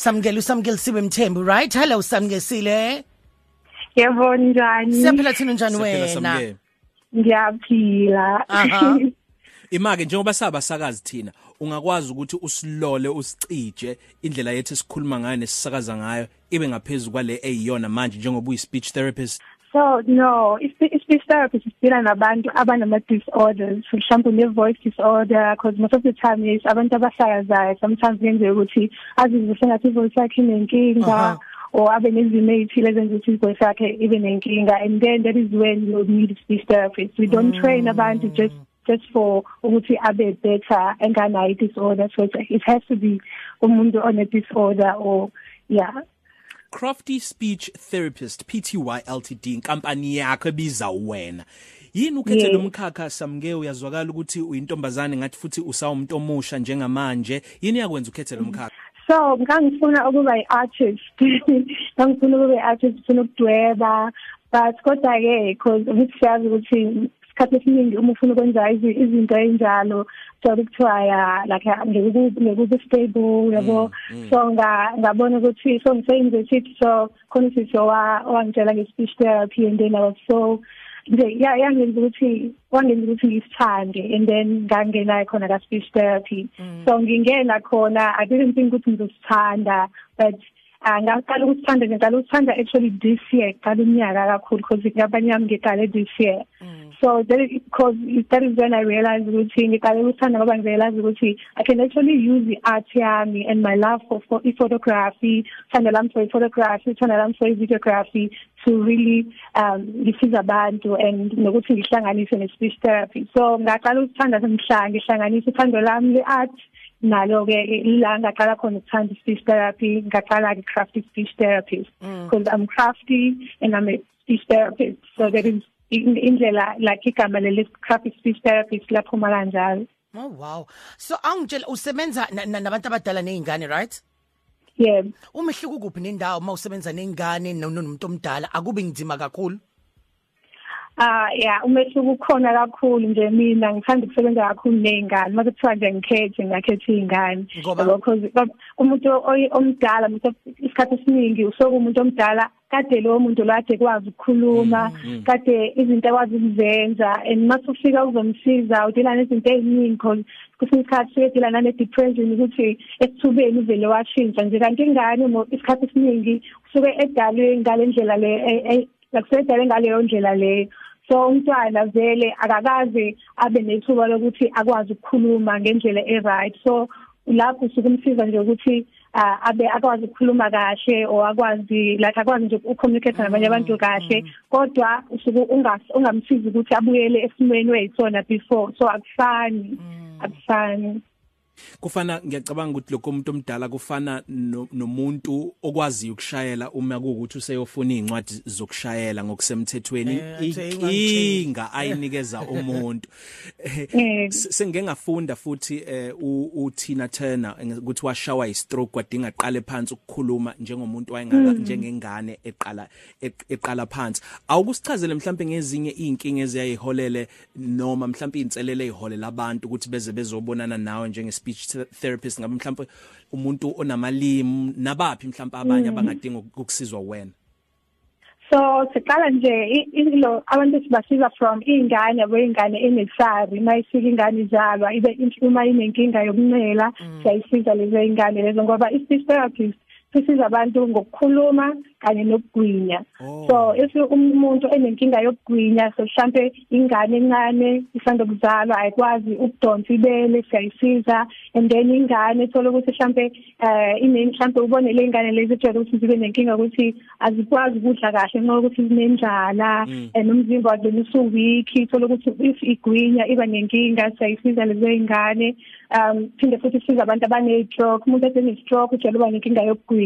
samukela usamkelisiwe mthembu right hello samkesile Yebo njani? siyaphila thina njani Siyaphila wena samukele. Ngiyaphila. Aha. Imake njengoba sabasakazi thina ungakwazi ukuthi usilole usicije indlela yethu esikhuluma ngayo nesisakaza ngayo ibe ngaphezulu kwale eyiyona manje njengoba uyi speech therapist So no, ispe- speech therapist isipila nabantu abanama disorders, for example ne voice disorder because most of the time is abantu abahlakazayo sometimes kuyenzeka ukuthi azizwe sengathi ivoice yakhe inenkinga or abe nezimo ezithile ezenza ukuthi ivoice yakhe ibe nenkinga and then that is when you need speech therapist. We don't train abantu just just for ukuthi abe better enganayo disorder so it, it has to be umuntu on a disorder or yeah. Crafty Speech Therapist PTY Ltd inkampani yakho ebiza wena. Yini ukhethe Yeah. lo mkhakha samke? Uyazwakala ukuthi uyintombazane ngathi futhi usawumuntu omusha njengamanje. Yini yakwenza ukhethe lo mkhakha? So ngangifuna ukuba i-artist. Ngangifuna ukuba i-artist ngifuna ukudweba. But kodwa ke because ngisiyazi ukuthi isikhathi esiningi uma ufuna ukwenza izi- izinto enjalo so kuthiwa ya like ngekube stable yabo? So nga ngabona ukuthi so ngise university so khona usisi wa wangitshela nge speech therapy and then I was so nje ya yangenza ukuthi wangenza ukuthi ngisithande and then ngangena khona ka speech therapy so ngingena khona i didn't think ukuthi ngizosithanda but uh, ngaqala ukuthanda ngaqala ukuthanda actually this year qala unyaka kakhulu because ngabanye yami ngiqale this year. So that is because that is when i realized ukuthi ngiqale ukuthanda ngoba ngirealize ukuthi i can actually use the art yami and my love for, for photography thanda lami for photography thanda lami for videography to really um ngisiza abantu and nokuthi ngihlanganise ne speech therapy. So ngaqala ukuthanda semhlanga ngihlanganise uthando lami le art nalo ke la ngaqala khona ukuthanda speech therapy ngaqala ke crafty speech therapist because I'm crafty and I'm a speech therapist. So that is in- indlela like igama leli crafty speech therapist laphuma kanjalo. Oh wow. So angitshela usebenza na- na- nabantu abadala nezingane right? Yeah. Umehluko kuphi nendawo uma usebenza nezingane no- no- nomuntu omdala? Akube ngizima kakhulu. Ah yeah umehluko ukhona kakhulu nje mina ngithanda ukusebenza kakhulu nezingane mase kuthiwa nje ngikhethe ngakhetha izingane Ngoba? because umuntu oy- omdala mase isikhathi esiningi usoku umuntu omdala kade lo muntu lo kade kwazi ukukhuluma kade izinto akwazi ukuzenza and mase ufika uzomsiza udila nezinto eziningi because kusinye isikhathi siyedila nane depression ukuthi esithubeni uvele washintsha nje. Kanti ingane mo- isikhathi esiningi usuke edalwe ngale ndlela le e- e- lakusedale ngaleyo ndlela leyo so umntwana vele akakaze abe nethuba lokuthi akwazi ukukhuluma ngendlela e-right. So lapho usukumsiza nje ukuthi uh, abe akwazi ukukhuluma kahle or akwazi like akwazi nje ukucommunicate nabanye abantu kahle. Kodwa usuke ungas- ungamsizi ukuthi abuyele esimweni wayisona before. So akufani. Akufani. Kufana ngiyacabanga ukuthi lokho umuntu omdala kufana no- nomuntu okwaziyo ukushayela uma kuukuthi useyofuna incwadi zokushayela ngokusemthethweni Eh, athi ingangitsheli. inkinga ayinikeza umuntu Eh. S- sengike ngafunda futhi eh, u- uTina Turner eng- ukuthi washawa istroke kwadinga aqale phansi ukukhuluma njengomuntu wayengaka njengengane eqala eq- eqala phansi awukusichazele mhlawumbe ngezinye inkinga eziyayiholele noma mhlawumbe inselele eziholela abantu ukuthi beze bezobonana nawe njenge speech the- therapist ngabe mhlawumbe umuntu onamalimi nabaphi mhlawumbe abanye abangadinga ukusizwa wena? So siqala nje i- ilo abantu sibasiza from ingane wengane enesari mayifika ingane izalwa ibe uma inenkinga yokuncela siyayisiza lezo ingane lezo ngoba i-speech therapist sisiza abantu ngokukhuluma kanye nokugwinya. Oh. so if umuntu enenkinga yokugwinya so mhlambe ingane encane isanda kuzalwa ayikwazi ukudonsa ibele siyayisiza and then ingane ethola ukuthi mhlambe eh ine mhlambe ubone le ingane lezi ejwayele ukuthi zibe nenkinga ukuthi azikwazi ukudla kahle ngenxa yokuthi zinenjala and umzimba wazo usuweak ithola ukuthi if igwinya iba nenkinga siyayisiza lezo ingane. Um phinde futhi siza abantu abane stroke umuntu esene stroke ujwayele uba nenkinga yokugwinya.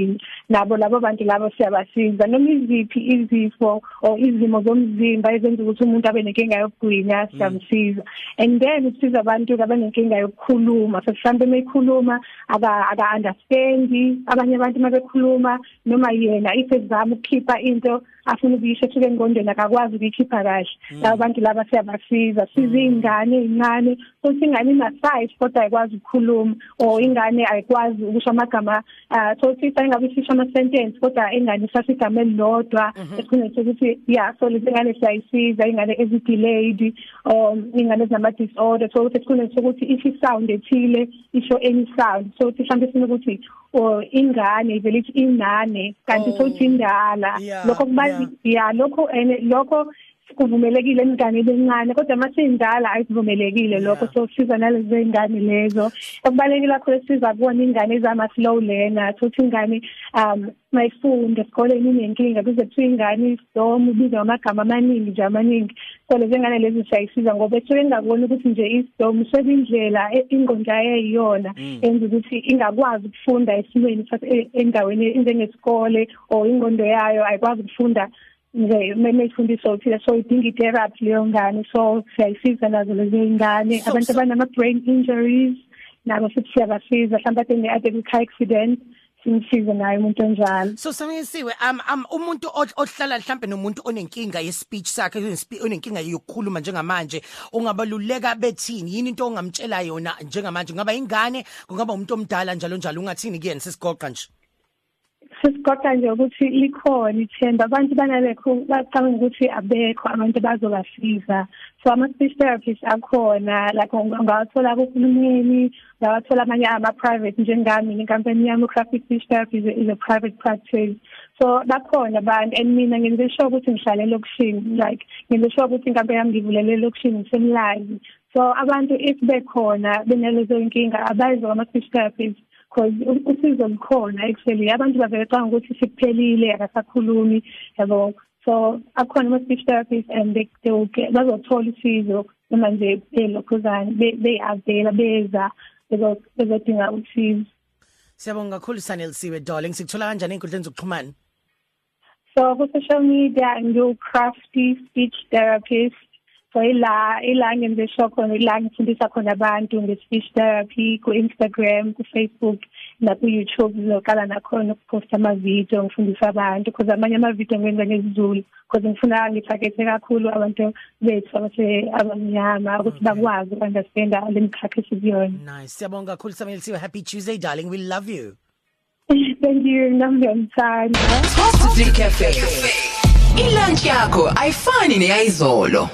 Nabo labo bantu labo siyabasiza. Noma iziphi izifo or izimo zomzimba ezenza ukuthi umuntu abe nenkinga yokugwinya siyamsiza. And then usiza abantu abanenkinga yokukhuluma. So mhlambe meyikhuluma aka aka understand abanye abantu mabekhuluma noma yena if ezama ukukhipha into afuna ukuyisho esuke engqondweni akakwazi ukuyikhipha kahle. Labo bantu laba siyabasiza. Siza ingane ezincane futhi ingane ina size kodwa ayikwazi ukukhuluma or ingane ayikwazi ukusho amagama uh so sifa engabe isisho ama sentence kodwa ingane isasho igama elilodwa esikhundleni sokuthi yeah so lezi ngane siyayisiza ingane ezi delayed or ingane ezinama disorder so ukuthi esikhundleni sokuthi ishi sound ethile isho any sound so ukuthi mhlawumbe sifuna ukuthi or ingane ivele ithi inane kanti Oh. sokuthi indala Yeah, lokho kuba yeah. yeah lokho ene lokho kuvumelekile emngane bencane kodwa mase indala ayivumelekile lokho Yeah. so siza nalezo ingane lezo. Okubalekile kakhulu siza kubona ingane ezama slow learner ukuthi ingane um mayifunda esikoleni inenkinga kuze kuthiwa ingane isdom ibizwa amagama amaningi nje amaningi. So lezi ngane lezi siyayisiza ngoba esuke ingakubona ukuthi nje isdom sekuyindlela e- ingqondo yayo eyiyona enza ukuthi ingakwazi ukufunda esimweni sathi- e- endaweni njengesikole or ingqondo yayo ayikwazi ukufunda nje memefundiswa uthile so idinga itherapy leyo ngane so siyayisiza nazo lezo ingane So- abantu so- abanama brain injuries nabo futhi siyabasiza. Mhlawumbe ade ne-ade car accident simsize naye umuntu onjalo. So samisiwe um, um umuntu o- ohlala mhlambe nomuntu onenkinga ye speech sakhe onespe- onenkinga yokukhuluma njengamanje ungabaluleka bethini? Yini into ongamtshela yona njengamanje? Kungaba ingane kungaba umuntu omdala njalo njalo? Ungathini kuyena? Sesigoqa nje. Sesigoqa nje ukuthi likhona ithemba abantu banalekho bacabanga ukuthi abekho abantu bazobasiza. So ama-speech therapist akhona like unga- ungawathola kuhulumeni ungawathola amanye ama-private njengami inkampani yami u-graphic speech therapy is a, is a private practice. So bakhona abantu and mina ngenze sure ukuthi ngihlale elokishini like ngenze sure ukuthi inkampani yami ngivulele elokishini ngisemlazi so abantu if bekhona benalezo inkinga abayizo ama-speech therapist because usizo lukhona actually. Abantu bavele canga ukuthi sikuphelile akasakhulumi yabo. So akhona ama speech therapists and they, they will get bazothola usizo noma nje belokhuzana beyavela beza bezo- bezodinga usizo. Siyabonga kakhulu Sanelisiwe darling. Sikuthola kanjani einkundleni zokuxhumana? So ku social media ngiu crafty speech therapist so ila ila ngenze show khona ila ngifundisa khona abantu nge-speech therapy ku-Instagram ku-Facebook naku-YouTube lokala nakhona ukuposta amavidiyo ngifundisa abantu because amanye amavidiyo ngenza ngesiZulu because ngifuna ngithagethe kakhulu abantu bethu abase abamnyama ukuthi bakwazi ukunderstanda le mikhakha esikuyona nice. Siyabonga kakhulu Sanelisiwe happy tuesday darling. We love you. Thank you. Nami ngiyamthanda Positive Cafe. Ilunch yakho ayifani neyizolo.